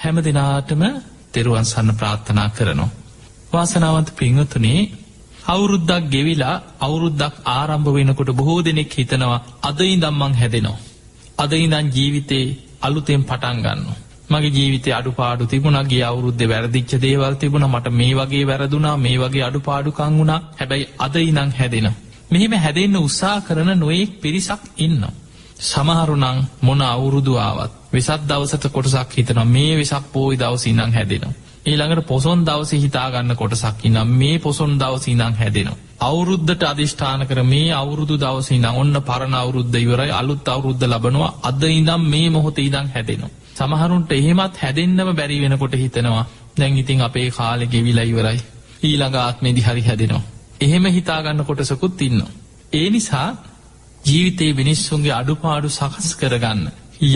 හැම දෙනාටම තෙරුවන් සන්න ප්‍රාර්ථනා කරනවා. වාසනාවන්ත පිංහතුනේ අවුරුද්දක් ගෙවිලා අවුරුද්දක් ආරම්භ වෙනකොට බොහෝ දෙනෙක් හිතනවා අදයි දම්මං හැදෙනවා. අදයිදන් ජීවිතේ අලුතෙන් පටන් ගන්න. මගේ ජීවිතය අඩුපාඩු තිබුණගේ අවුරුද්ධ වැරදිච්ච දේවල් තිබුණ මට මේ වගේ වැරදුනා මේ වගේ අඩුපාඩුකං වුණා හැබැයි අද ඉනං හැදෙන. මෙහෙම හැදෙන්න්න උත්සා කරන නොයෙක් පිරිසක් ඉන්න. සමහරුනං මොන අවුරුදුආවත් වෙසත් දවසට කොටසක් හිතන මේ වෙසක් පෝයි දවස ඉනං හැදෙනවා. ඊළඟට පොසොන් දවස හිතාගන්න කොටසක් ඉනම් මේ පොසොන් දවස ඉනං හැදෙනවා. අවුරුද්ධට අධිෂ්ඨාන කර මේ අවුරුදු දවසින ඔන්න පරණ අවුරුද්ධ ඉවරයි අලුත් අවුරුද්ධ ලබනවා අද ඉදම් මේ මොහොත ඉදං හැදෙනවා. සමහරුන්ට එහෙමත් හැදෙන්න්නම බැරි වෙනකොට හිතනවා දැන් ඉතින් අපේ කාලෙ ගෙවිලා ඉවරයි ඊළඟ ආත්මේදි හරි හැදෙනවා. එහෙම හිතාගන්න කොටසකුත් ඉන්න. ඒ නිසා ජීවිතයේ මිනිස්සුන්ගේ අඩුපාඩු සකස් කරගන්න.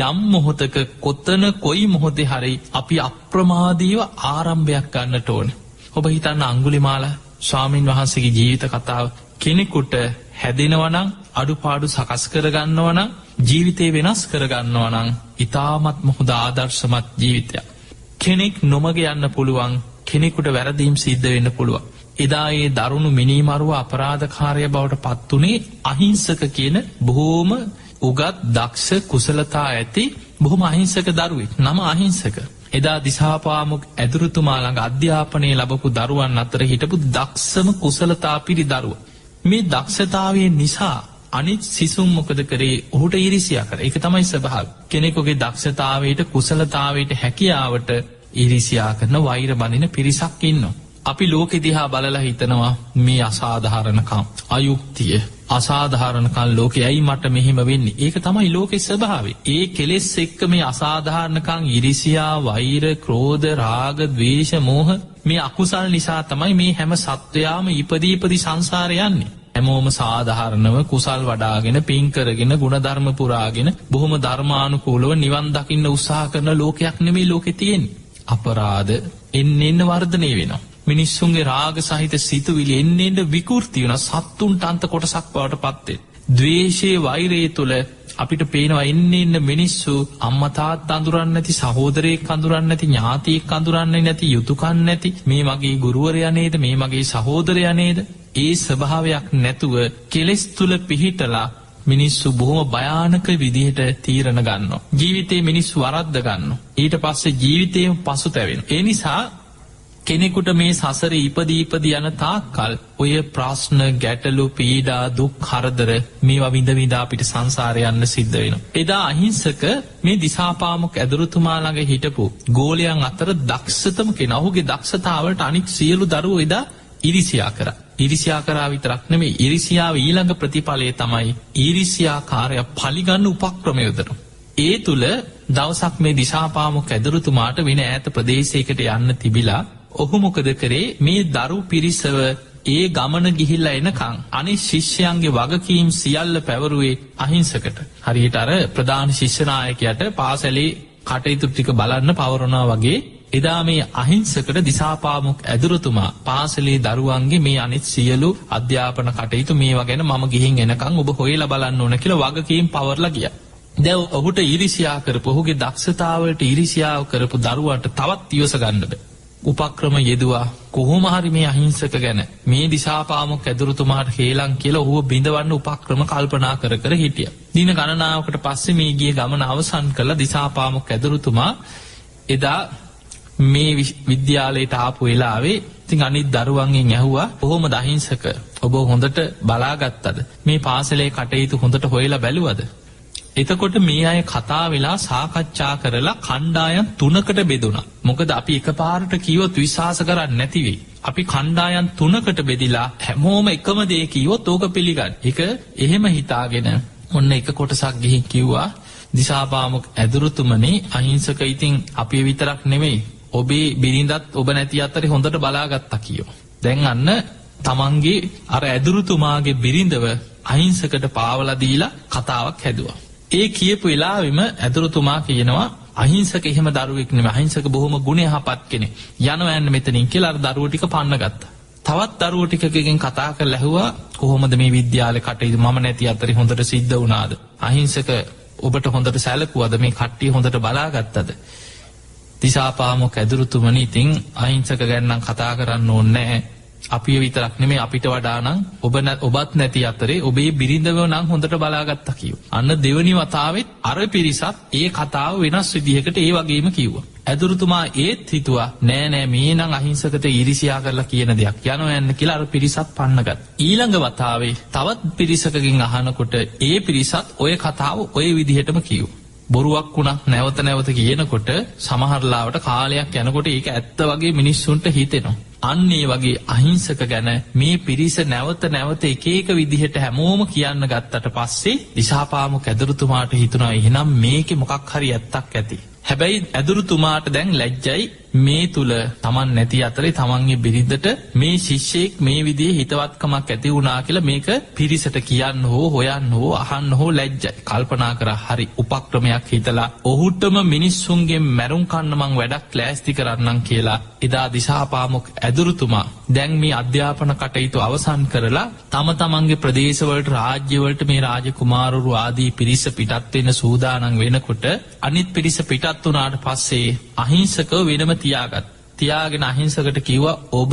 යම් මොහොතක කොත්තන කොයි මොහොතේ හරි අපි අප්‍රමාදීව ආරම්භයක් ගන්නට ඕන. ඔබ හිතන්න අංගුලිමාල ස්වාමීන් වහන්සේගේ ජීවිත කතාව කෙනෙකුට හැදෙනවනං අඩුපාඩු සකස් කරගන්නවන ජීවිතය වෙනස් කරගන්නවනං ඉතාමත් මොහොද ආදර්ශමත් ජීවිතයක්. කෙනෙක් නොමග යන්න පුළුවන් කෙනෙකුට වැරදීම් සිද්ධ වෙන්න පුළුවන්. එදා ඒ දරුණු මිනිමරුව අපරාධකාරය බවට පත්වනේ අහිංසක කියන බොහෝම උගත් දක්ෂ කුසලතා ඇති බොහොම අහිංසක දරුවෙක් නම අහිංසක. එදා දිසාපාමුක් ඇදුරුතුමාළඟ අධ්‍යාපනය ලබපු දරුවන් අතර හිටපු දක්ෂම කුසලතා පිරි දරුව. මේ දක්ෂතාවේ නිසා අනිත් සිසුම් මොකද කරේ ඔහුට ඉරිසියා කර එක තමයි ස්භාව කෙනෙකුගේ දක්ෂතාවයට කුසලතාවයට හැකියාවට ඉරිසියා කරන වෛර බඳින පිරිසක් ඉන්නවා. අපි ලෝකෙ දිහා බලලා හිතනවා මේ අසාධහරණකම් අයුක්තිය. අසාධාරණකල් ලෝක ඇයි මට මෙහෙම වෙන්නේ. ඒක තමයි ලෝකෙ ස්භාවේ ඒ කෙලෙස් එක්ක මේ අසාධාරණකං ඉරිසියා වෛර ක්‍රෝධ රාග දවේශ මෝහ මේ අකුසල් නිසා තමයි මේ හැම සත්වයාම ඉපදීපදි සංසාරයන්නේ හැමෝම සාධහරණව කුසල් වඩාගෙන පින්කරගෙන ගුණධර්ම පුරාගෙන බොහොම ධර්මානුකූලව නිවන් දකින්න උත්සාහ කරන ලෝකයක් නෙමේ ලෝකෙ තියෙන් අපරාධ එන්න එන්න වර්ධනය වෙනවා. මිනිස්සුන්ගේ රාග සහිත සිතුවිලි එන්නේට විකෘති වන සත්තුන්ට අන්ත කොටසක් බවට පත්තේ. දවේශයේ වෛරයේ තුළ අපිට පේනවා එන්න එන්න මිනිස්සු අම්මතාත් අඳුරන්න ඇති සහෝදරයෙක් කඳුරන්න ඇති ඥාතියෙක් කඳුරන්න නැති යුතුකන්න නැති මේ මගේ ගුරුවරයනේද මේ මගේ සහෝදරයනේද ඒ ස්භාවයක් නැතුව කෙලෙස් තුළ පිහිටලා මිනිස්සු බොහොම භයානක විදිහට තීරණ ගන්න. ජීවිතේ මිනිස්සු වරද්ද ගන්න. ඊට පස්සේ ජීවිතයම පසු තැවෙන. ඒ නිසා කෙනෙකුට මේ සසර ඉපදීපද යන තාක්කල් ඔය ප්‍රශ්න ගැටලු පීඩා දුක් කරදර මේවා විඳ විඩාපිට සංසාරයන්න සිද්ධ වෙන. එදා අහිංසක මේ දිසාපාමොක් ඇදුරුතුමාළඟ හිටපු ගෝලයන් අතර දක්ෂතම කෙන ඔහුගේ දක්ෂතාවට අනික් සියලු දරුව එදා ඉරිසියා කර. ඉරිසියා කරා විතරක්න මේ ඉරිසියාව ඊළඟ ප්‍රතිඵලය තමයි ඊරිසියාකාරය පලිගන්න උපක්‍රමයොදරු. ඒ තුළ දවසක් මේ දිසාපාමොක් ඇදුරුතුමාට වෙන ඇත ප්‍රදේශයකට යන්න තිබිලා ඔහු මොකද කරේ මේ දරු පිරිසව ඒ ගමන ගිහිල්ල එනකං අනි ශිෂ්‍යයන්ගේ වගකීම් සියල්ල පැවරුවේ අහිංසකට හරියට අර ප්‍රධාන ශිෂ්‍යනායකයට පාසැලේ කටයුතුට්ටික බලන්න පවරනා වගේ එදා මේ අහිංසකට දිසාපාමුක් ඇදුරතුමා පාසලේ දරුවන්ගේ මේ අනිත් සියලු අධ්‍යාපන කටයුතු මේවා ගැන මම ගිහින් එනකං ඔබ හොයල බලන්න ඕන කියල වගකීම් පවරල ගිය. දැව් ඔහුට ඉරිසියා කරපු ඔහුගේ දක්ෂතාවට ඉරිසියාව කරපු දරුවට තවත් තිවස ගන්නබ. උපක්‍රම යෙදවා. කොහොමහරි මේ අහිංසක ගැන. මේ දිසාපාමක් ඇදුරතුමාට හේලං කියල ඔහුව බිඳවන්න උපක්‍රම කල්පනා කර කර හිටිය. දින ගණනාවකට පස්සේ මේ ගිය ගමන අවසන් කළ දිසාපාමක් ඇදුරුතුමා එදා මේ විද්‍යාලයට ආපු වෙලාවේ තින් අනිත් දරුවන්ගේ ඇහුවා ඔහොම දහිංසක ඔබ හොඳට බලාගත්තද? මේ පාසලේ කටයුතු හොඳට හොයලා බැලුවද? එතකොට මේ අය කතා වෙලා සාකච්ඡා කරලා කණ්ඩායන් තුනකට බෙදුණ. මොකද අපි එක පාරට කිවොත් විශවාස කරන්න නැතිවෙයි. අපි කණ්ඩායන් තුනකට බෙදිලා හැමෝම එකම දේ කිවොත් ඕක පිළිගන්න. එක එහෙම හිතාගෙන ඔන්න එක කොටසක් ගිහි කිව්වා දිසාපාමක් ඇදුරුතුමනේ අහිංසක ඉතිං අපි විතරක් නෙවෙයි. ඔබේ බිරිඳත් ඔබ නැති අත්තර හොඳට බලාගත්තා කියෝ. දැන් අන්න තමන්ගේ අර ඇදුරුතුමාගේ බිරිඳව අහිංසකට පාවලදීලා කතාවක් හැදවා. ඒ කියපු වෙලාවිම ඇතුරතුමා කියනවා අහිංසක එහෙම දරුවෙක්නම අහිංසක බොහොම ගුණේ හපත් කෙනෙ යනවෑන්න මෙතනින් කියලාර දරුවටික පන්න ගත්ත. තවත් දරුවටිකගෙන් කතා කර ලැහවා කොහොමද මේ විද්‍යාල කටයුතු ම නැති අතරි හොඳට සිද්ධ වනාද. අහිංසක ඔබට හොඳට සැලකුවද මේ කට්ටිය හොඳට බලාගත්තද. දිසාපාමොක් ඇදුරුතුමනි ඉතිං අහිංසක ගැන්නම් කතා කරන්න ඕන්නෑ අපි විතරක් නෙමේ අපිට වඩානං ඔබ ඔබත් නැති අතරේ ඔබේ බිරිඳව නං හොඳට බලාගත්ත කිව්. අන්න දෙවනි වතාවත් අර පිරිසත් ඒ කතාව වෙනස් විදිහකට ඒ වගේම කිව්ව. ඇදුරුතුමා ඒත් හිතුවා නෑනෑ මේ නං අහිංසකට ඉරිසියා කරලා කියන දෙයක් යන යන්න කියලාර පිරිසත් පන්නගත්. ඊළඟ වතාවේ තවත් පිරිසකකින් අහනකොට ඒ පිරිසත් ඔය කතාව ඔය විදිහටම කිව්. බොරුවක් වුණක් නැවත නැවත කියනකොට සමහරලාවට කාලයක් යනකොට ඒක ඇත්ත වගේ මිනිස්සුන්ට හිතෙනවා. අන්නේ වගේ අහිංසක ගැන මේ පිරිස නැවත නැවත එකේක විදිහට හැමෝම කියන්න ගත්තට පස්සේ දිසාපාමු කැදරුතුමාට හිතුනා එහෙනම් මේක මොකක් හරි ඇත්තක් ඇති. හැබැයි ඇදුරුතුමාට දැන් ලැජ්ජයි මේ තුළ තමන් නැති අතරේ තමන්ගේ බිරිඳට මේ ශිෂ්‍යයෙක් මේ විදිේ හිතවත්කමක් ඇති වුණනා කියලා මේක පිරිසට කියන්න හෝ හොයන්න හෝ අහන්න හෝ ලැජ්ජයි. කල්පනා කර හරි උපක්‍රමයක් හිතලා ඔහුටම මිනිස්සුන්ගේ මැරුම් කන්නමං වැඩක් ලෑස්ති කරන්නම් කියලා එදා දිසාපාමොක් ඇදුරුතුමා දැන් මේ අධ්‍යාපන කටයුතු අවසන් කරලා තම තමන්ගේ ප්‍රදේශවලට රාජ්‍යවලට මේ රාජකුමාරුරු ආදී පිරිස පිටත්වෙන්න සූදානන් වෙනකොට අනිත් පිරිස පිටත් වනාට පස්සේ අහිංසකව වෙනම තියාගත් තියාගෙන අහිංසකට කිව්ව ඔබ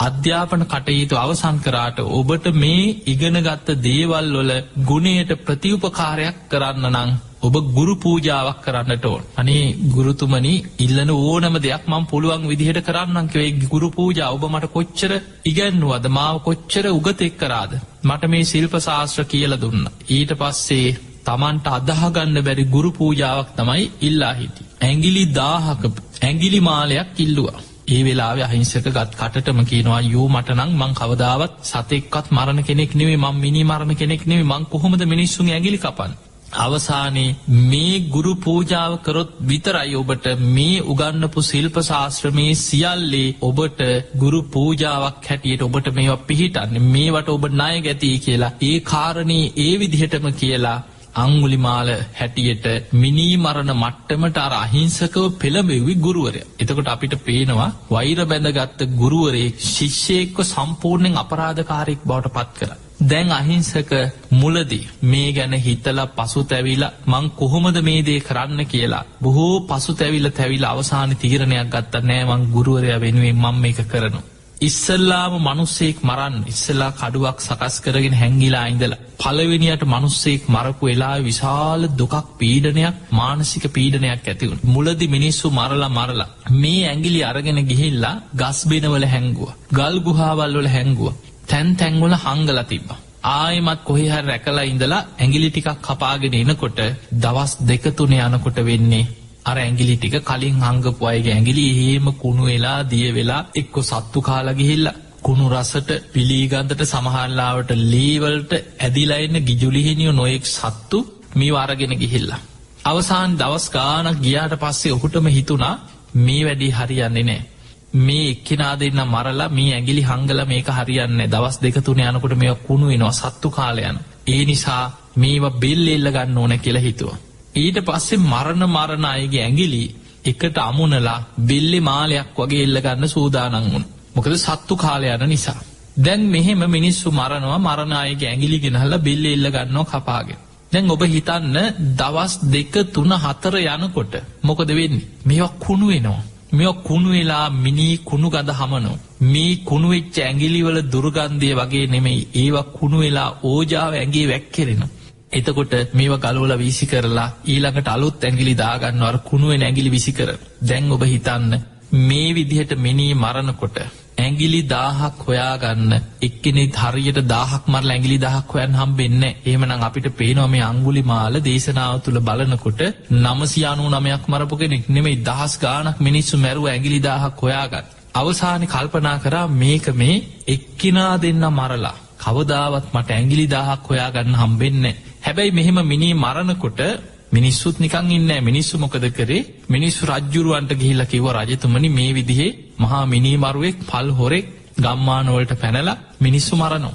අධ්‍යාපන කටයුතු අවසන් කරාට ඔබට මේ ඉගෙනගත්ත දේවල් වල ගුණයට ප්‍රතිඋපකාරයක් කරන්න නං ඔබ ගුරු පූජාවක් කරන්නට ඕන්. අනේ ගුරුතුමනි ඉල්ලන ඕනම දෙයක් මං පුළුවන් විදිහට කරන්නන්කවේ ගුරු පූජා ඔබ මට කොච්චර ඉගැන්නුවද? මාව කොච්චර උගතෙක් කරාද? මට මේ ශිල්ප ශාස්ත්‍ර කියල දුන්න. ඊට පස්සේ තමන්ට අදහගන්න බැරි ගුරු පූජාවක් තමයි ඉල්ලා හිටි. ඇගිලි දාහක ඇගිලි මාලයක් කිල්ලුවා. ඒ වෙලාව අහිංසක ගත් කටම කියනවා යෝ මටනං මං කවදාවත් සතෙක්කත් මරණ කෙනෙක් නෙවේ මං මිනි මරණ කෙනෙක් නෙවේ මං කොහොමද මිනිස්සුන් ඇගිලි කපන්. අවසානයේ මේ ගුරු පූජාව කරොත් විතරයි ඔබට මේ උගන්නපු ශිල්ප ශාස්ත්‍රමේ සියල්ලේ ඔබට ගුරු පූජාවක් හැටියට ඔබට මේවා පිහිටන්න මේවට ඔබ ණය ගැතිී කියලා ඒ කාරණී ඒ විදිහටම කියලා අංගුලිමාල හැටියට මිනී මරණ මට්ටමට අර අහිංසකව පෙළඹෙවි ගුරුවරය. එතකොට අපිට පේනවා වෛර බැඳගත්ත ගුරුවරේ ශිෂ්‍යයෙක්ව සම්පූර්ණයෙන් අපරාධකාරෙක් බවට පත් කර. දැන් අහිංසක මුලදී මේ ගැන හිතලා පසු තැවිලා මං කොහොමද මේ දේ කරන්න කියලා බොහෝ පසු තැවිල තැවිල අවසාන තීරණයක් ගත්ත නෑමං ගුරුවරය වෙනුවෙන් මං මේක කරනු. ඉස්සල්ලාම මනුස්සෙක් මරන්න ඉස්සලා කඩුවක් සකස් කරගෙන හැංගිලා ඉඳලා පළවෙනියට මනුස්සෙක් මරපු වෙලා විශාල දුකක් පීඩනයක් මානසික පීඩනයක් ඇතිවුණ මුලදි මිනිස්සු මරලා මරලා මේ ඇගිලි අරගෙන ගිහිල්ලා ගස්බෙනවල හැංගුව. ගල් ගුහාවල්වල හැංගුව. තැන් තැංගුල හංගල තිබ්බ. ආයමත් කොහෙහර රැකලා ඉඳලා ඇගිලි ටිකක් කපාගෙන එනකොට දවස් දෙකතුනේ යනකොට වෙන්නේ අර ඇගිලි ටික කලින් හංගපු අයගේ ඇගිලි එහෙම කුණු වෙලා දිය වෙලා එක්කො සත්තු කාලගිහිල්ල කුණු රසට පිළිගන්දට සමහල්ලාවට ලීවල්ට ඇදිලයින්න ගිජුලිහිනිියෝ නොයෙක් සත්තු මේ වාරගෙන ගිහිල්ලා. අවසාන් දවස් ගානක් ගියාට පස්සේ ඔහුටම හිතුනා මේ වැඩි හරියන්නේ නෑ. මේ එක්කෙනා දෙන්න මරලා මේ ඇගිලි හංගල මේක හරියන්න දවස් දෙකතුන යනකොට මේ කුණු වෙනවා සත්තු කාලයන. ඒ නිසා මේවා බෙල් එල්ල ගන්න ඕන කියලා හිතුවා. ඊට පස්සේ මරණ මරණ අයගේ ඇගිලි එකට අමුණලා බෙල්ලෙ මාලයක් වගේ එල්ලගන්න සූදානන් වුන් මොකද සත්තු කාලයන නිසා. දැන් මෙහෙම මිනිස්සු මරණවා මරණයගේ ඇගිලි ගෙනහල්ල බෙල්ල එල්ල ගන්නවා කපාගෙන. දැන් ඔබ හිතන්න දවස් දෙක තුන හතර යනකොට මොකද වෙන්නේ මේවා කුණු වෙනවා. මෙ කුණු වෙලා මිනී කුණු ගඳ හමනෝ. මේ කුණුවෙච්ච ඇගිලිවල දුර්ගන්ධය වගේ නෙමෙයි ඒවා කුණු වෙලා ඕජාව ඇගේ වැැක්කෙරෙනවා. එතකොට මේව ගලෝල විසි කරලා ඊළඟට අලුත් ඇගිලි දාගන්නවර කුණුවෙන් ඇගිලි විසි කර. දැන් ඔබ හිතන්න මේ විදිහට මිනී මරණකොට ඇගිලි දාහක් හොයාගන්න එක්කෙනෙ හරියට දාහක් මරල ඇගිලි දහක් හොයන් හම්බෙන්න ඒමනං අපිට පේනොම අංගුලි මාල දේශනාව තුළ බලනකොට නමසියානු නමයක් මරපු කෙනෙක් නෙමෙයි දහස් ගානක් මිනිස්සු මැරුව ඇගිලි දාහක් හොයාගන්න අවසානි කල්පනා කරා මේක මේ එක්කිනා දෙන්න මරලා කවදාවත් මට ඇගිලි දාහක් හොයාගන්න හම්බෙන්නේ හැබැයි මෙහෙම මිනි මරණකොට මිනිස්සුත් නිකං ඉන්න මිනිස්සු මොකද කරේ මිනිස්සු රජ්ජුරුවන්ට ගිහිල්ල කිව රජතුමනි මේ විදිහේ මහා මිනිමරුවෙක් පල් හොරෙක් ගම්මානවලට පැනලා මිනිස්සු මරනෝ.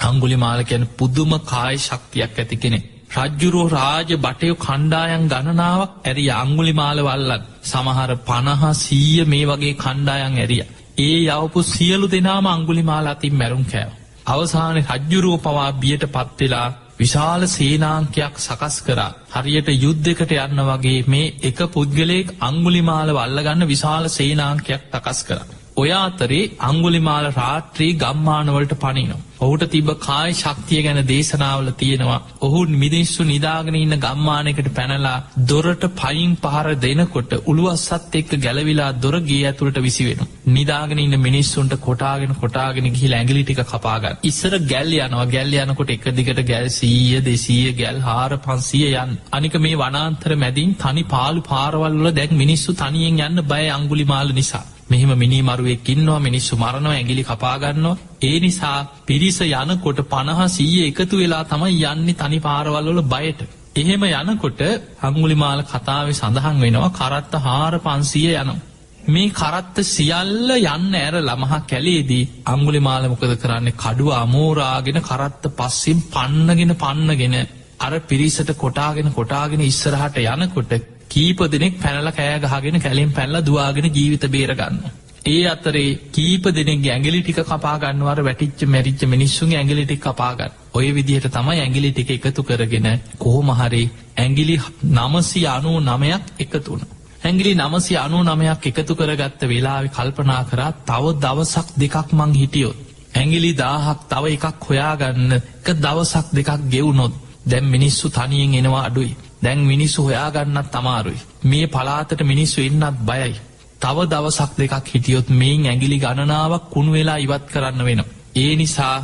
අංගුලි මාලකැන පුදුම කාය ශක්තියක් ඇති කෙනෙ. රජ්ජුරුව රාජ බටයෝ කණ්ඩායන් ගණනාවක් ඇරි අංගුලි මාලවල්ලත් සමහර පණහා සීය මේ වගේ කණ්ඩායන් ඇරිය. ඒ යවපු සියලු දෙනාම අංගුලි මාලාතින් මැරුම් කෑව. අවසාන රජ්ජුරුව පවා බියට පත්වෙලා විශාල සේනාංකයක් සකස් කරා හරියට යුද්ධකට යන්න වගේ මේ එක පුද්ගලයෙක් අංගුලිමාල වල්ලගන්න විශාල සේනාංකයක් තකස් කර. ඔය අතරේ අංගුලිමාල රාත්‍රී ගම්මානවලට පනිනවා. ඔහුට තිබ කායි ශක්තිය ගැන දේශනාවල තියෙනවා ඔහු මිනිස්සු නිදාගෙන ඉන්න ගම්මානකට පැනලා දොරට පයින් පහර දෙනකොට උළුවස්සත් එක්ක ගැලවිලා දොරගේ ඇතුළට විසි වෙන. නිදාගෙන ඉන්න මිනිස්සුන්ට කොටාගෙන කොටාගෙන ගහි ඇගලිටික කපාගන්න. ඉස්සර ගැල් යනවා ගැල් යනකොට එක දිගට ගැල් සීය දෙසීය ගැල් හාර පන්සිය යන් අනික මේ වනාන්තර මැදින් තනි පාලු පාරවල්ල දැක් මිනිස්සු තනියෙන් යන්න බය අංගුලි මාල නිසා. මෙහෙම මිනිමරුවෙක් ඉන්නවා මිනිස්සු මරණව ඇගිලි කපාගන්නවා ඒ නිසා පිරිස යනකොට පණහ සීය එකතු වෙලා තමයි යන්නේ තනි පාරවල්වල බයට. එහෙම යනකොට හංගුලිමාල කතාවේ සඳහන් වෙනවා කරත්ත හාර පන්සිය යනවා. මේ කරත්ත සියල්ල යන්න ඇර ළමහා කැලේදී අංගුලිමාල මොකද කරන්නේ කඩුව අමෝරාගෙන කරත්ත පස්සිම් පන්නගෙන පන්නගෙන අර පිරිසට කොටාගෙන කොටාගෙන ඉස්සරහට යනකොට කීප දෙනෙක් පැනල කෑගහගෙන කැලෙන් පැල්ල දවාගෙන ජීවිත බේරගන්න. ඒ අතරේ කීප දෙනෙක් ඇගලි ටික කපාගන්නවර වැටිච්ච මැරිච්ච මිනිස්සුන් ඇගලිටි කපාගන්න ඔය විදිහට තමයි ඇගිලි ටික එකතු කරගෙන කෝමහරි ඇගිලි නමසි අනූ නමයක් එකතුන. ඇගිලි නමසි අනූ නමයක් එකතු කරගත්ත වෙලාවෙ කල්පනා කරා තව දවසක් දෙකක් මං හිටියොත්. ඇගිලි දාහක් තව එකක් හොයාගන්න එක දවසක් දෙකක් ගෙවුනොත් දැම් මිනිස්සු තනියෙන් එනවා අඩුයි. දැන් මිනිස්සු හොයාගන්නත් තමාරුයි. මේ පලාතට මිනිස්සු එන්නත් බයයි. තව දවසක් දෙකක් හිටියොත් මේන් ඇගිලි ගණනාවක් කුණු වෙලා ඉවත් කරන්න වෙන. ඒ නිසා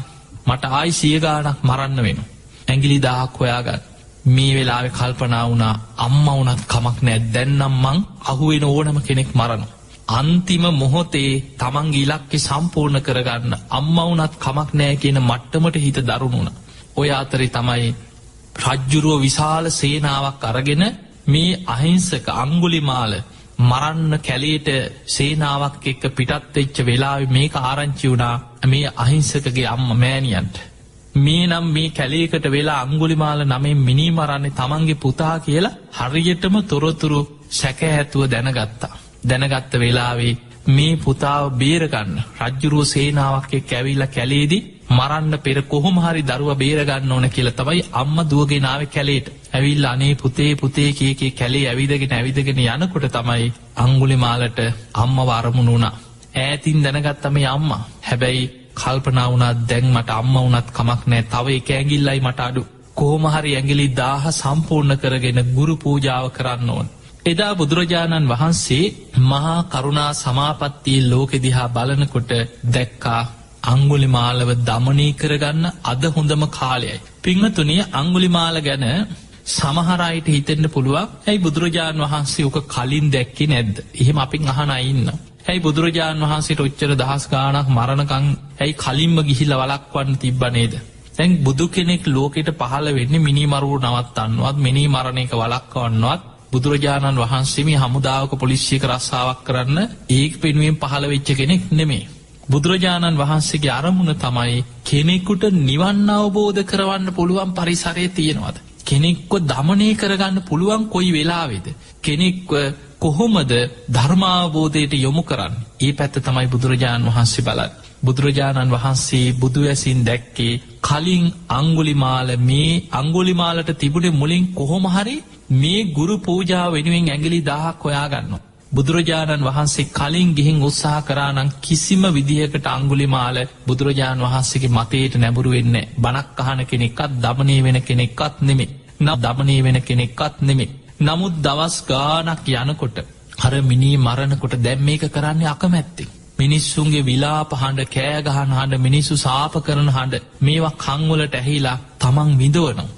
මට ආයි සියගානක් මරන්න වෙන. ඇගිලි දාහක් හොයාගන්න. මේ වෙලාවෙ කල්පනා වුණා අම්ම වනත් කමක් නෑ දැන්නම් මං අහුවෙන ඕනම කෙනෙක් මරණ. අන්තිම මොහොතේ තමන්ගේ ඉලක්කෙ සම්පූර්ණ කරගන්න අම්ම වනත් කමක් නෑ කියන මට්ටමට හිත දරුණුණ. ඔය අතරි තමයි රජ්ජුරුව විශාල සේනාවක් අරගෙන මේ අහිංසක අංගුලිමාල මරන්න කැලේට සේනාවක් එක්ක පිටත් එච්ච වෙලාව මේක ආරංචි වුණා මේ අහිංසකගේ අම්ම මෑනියන්ට. මේ නම් මේ කැලේකට වෙලා අංගුලිමාල නමෙන් මිනී මරන්නේ තමන්ගේ පුතා කියලා හරියටම තොරතුරු සැක ඇතුව දැනගත්තා. දැනගත්ත වෙලාවේ මේ පුතාව බේරගන්න රජ්ජුරුව සේනාවක් එක් ඇවිල්ල කැලේදී මරන්න පෙර කොහොම හරි දරුව බේරගන්න ඕන කියල තමයි අම්ම දුවගෙනාව කැලේට. ඇවිල් අනේ පුතේ පුතේ කියකේ කැලේ ඇවිදගෙන ඇවිදගෙන යනකොට තමයි අංගුලි මාලට අම්ම වරමුණ වුණා. ඈතින් දැනගත්තම අම්ම. හැබැයි කල්පනාවනත් දැන් මට අම්ම වනත් කමක් නෑ තව එක ඇගිල්ලයි මට අඩු. කෝමහරි ඇගිලි දාහ සම්පූර්ණ කරගෙන ගුරු පූජාව කරන්න ඕන්. එදා බුදුරජාණන් වහන්සේ මහා කරුණා සමාපත්තිය ලෝකෙදිහා බලනකොට දැක්කා අංගුලිමාලව දමනී කරගන්න අද හොඳම කාලයයි. පිංහතුනිය අංගුලිමාල ගැන සමහරයට හිතෙන්ට පුළුවන් ඇයි බුදුරජාණන් වහන්සේ ඕක කලින් දැක්කි නැද්ද එහෙම අපින් අහන ඉන්න. ඇයි බුදුරජාණන් වහන්සේට ඔච්චර දහස් ගානක් මරණකං ඇයි කලින්ම ගිහිල වලක්වන්න තිබ්බනේද. තැන් බුදු කෙනෙක් ලෝකෙට පහල වෙන්න මිනිමරුව නවත්තන්නවත් මිනි මරණයක වලක්වන්නවත් බුදුරජාණන් වහන්සේම හමුදාවක පොලිශ්ියක රස්සාාවක් කරන්න ඒක පෙනුවෙන් පහළ වෙච්ච කෙනෙක් නෙමේ. බුදුරජාණන් වහන්සේගේ අරමුණ තමයි කෙනෙකුට නිවන්න අවබෝධ කරවන්න පුළුවන් පරිසරය තියෙනවද. කෙනෙක්ව දමනය කරගන්න පුළුවන් කොයි වෙලාවෙද. කෙනෙක්ව කොහොමද ධර්මාවබෝධයට යොමු කරන්න ඒ පැත්ත තමයි බුදුරජාණන් වහන්සේ බලත්. බුදුරජාණන් වහන්සේ බුදුවැසින් දැක්කේ කලින් අංගුලිමාල මේ අංගුලිමාලට තිබුණේ මුලින් කොහොමහරි මේ ගුරු පූජාව වෙනුවෙන් ඇගිලි දහක් හොයාගන්නවා. බුදුරජාණන් වහන්සේ කලින් ගිහින් උත්සාහ කරානං කිසිම විදිහකට අංගුලිමාල බුදුරජාණන් වහන්සේගේ මතයට නැබුරු වෙන්න බනක් අහන කෙනෙක්කත් දමනය වෙන කෙනෙක්කත් නෙමෙ නම් දමනය වෙන කෙනෙක්කත් නෙමෙ. නමුත් දවස් ගානක් යනකොට හර මිනී මරණකොට දැම් මේක කරන්නේ අකමැත්තේ. මිනිස්සුන්ගේ විලාප හඬ කෑගහන හඬ මිනිස්සු සාප කරන හඬ මේවා කංවලට ඇහිලා තමන් විඳවනවා.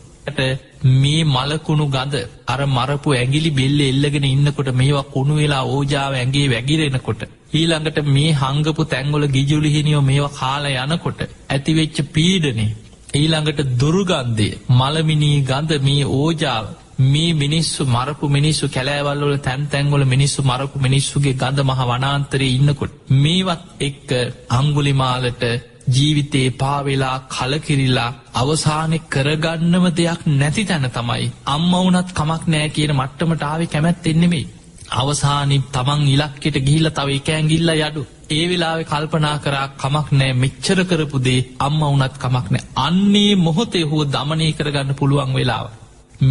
මේ මලකුණු ගඳ අර මරපු ඇගිලි බෙල්ල එල්ලගෙන ඉන්නකොට මේවා කුණු වෙලා ඕජාව ඇගේ වැගිරෙනකොට. ඊළඟට මේ හංගපු තැංගොල ගිජුලිහිනියෝ මේවා කාල යනකොට ඇතිවෙච්ච පීඩනේ. ඊළඟට දුරුගන්දේ මළමිනී ගඳ මේ ඕජාව මේ මිනිස්සු මරපු මිනිස්සු කැලෑවල්වල තැන් තැන්ගොල මිනිස්සු මරපු මිනිස්සුගේ ගඳ මහ වනාන්තරය ඉන්නකොට මේවත් එක්ක අංගුලිමාලට ජීවිතේ පාවෙලා කලකිරිල්ලා අවසානෙ කරගන්නම දෙයක් නැති තැන තමයි අම්ම වනත් කමක් නෑ කියන මට්ටමට ආවෙ කැමැත් එන්නෙමේ අවසානි තමන් ඉලක්කෙට ගිහිල්ල තව එකෑන් ගිල්ල යඩු ඒ වෙලාවෙ කල්පනා කරා කමක් නෑ මෙච්චර කරපුදේ අම්ම වනත් කමක් නෑ අන්නේ මොහොතේ හෝ දමනය කරගන්න පුළුවන් වෙලාව.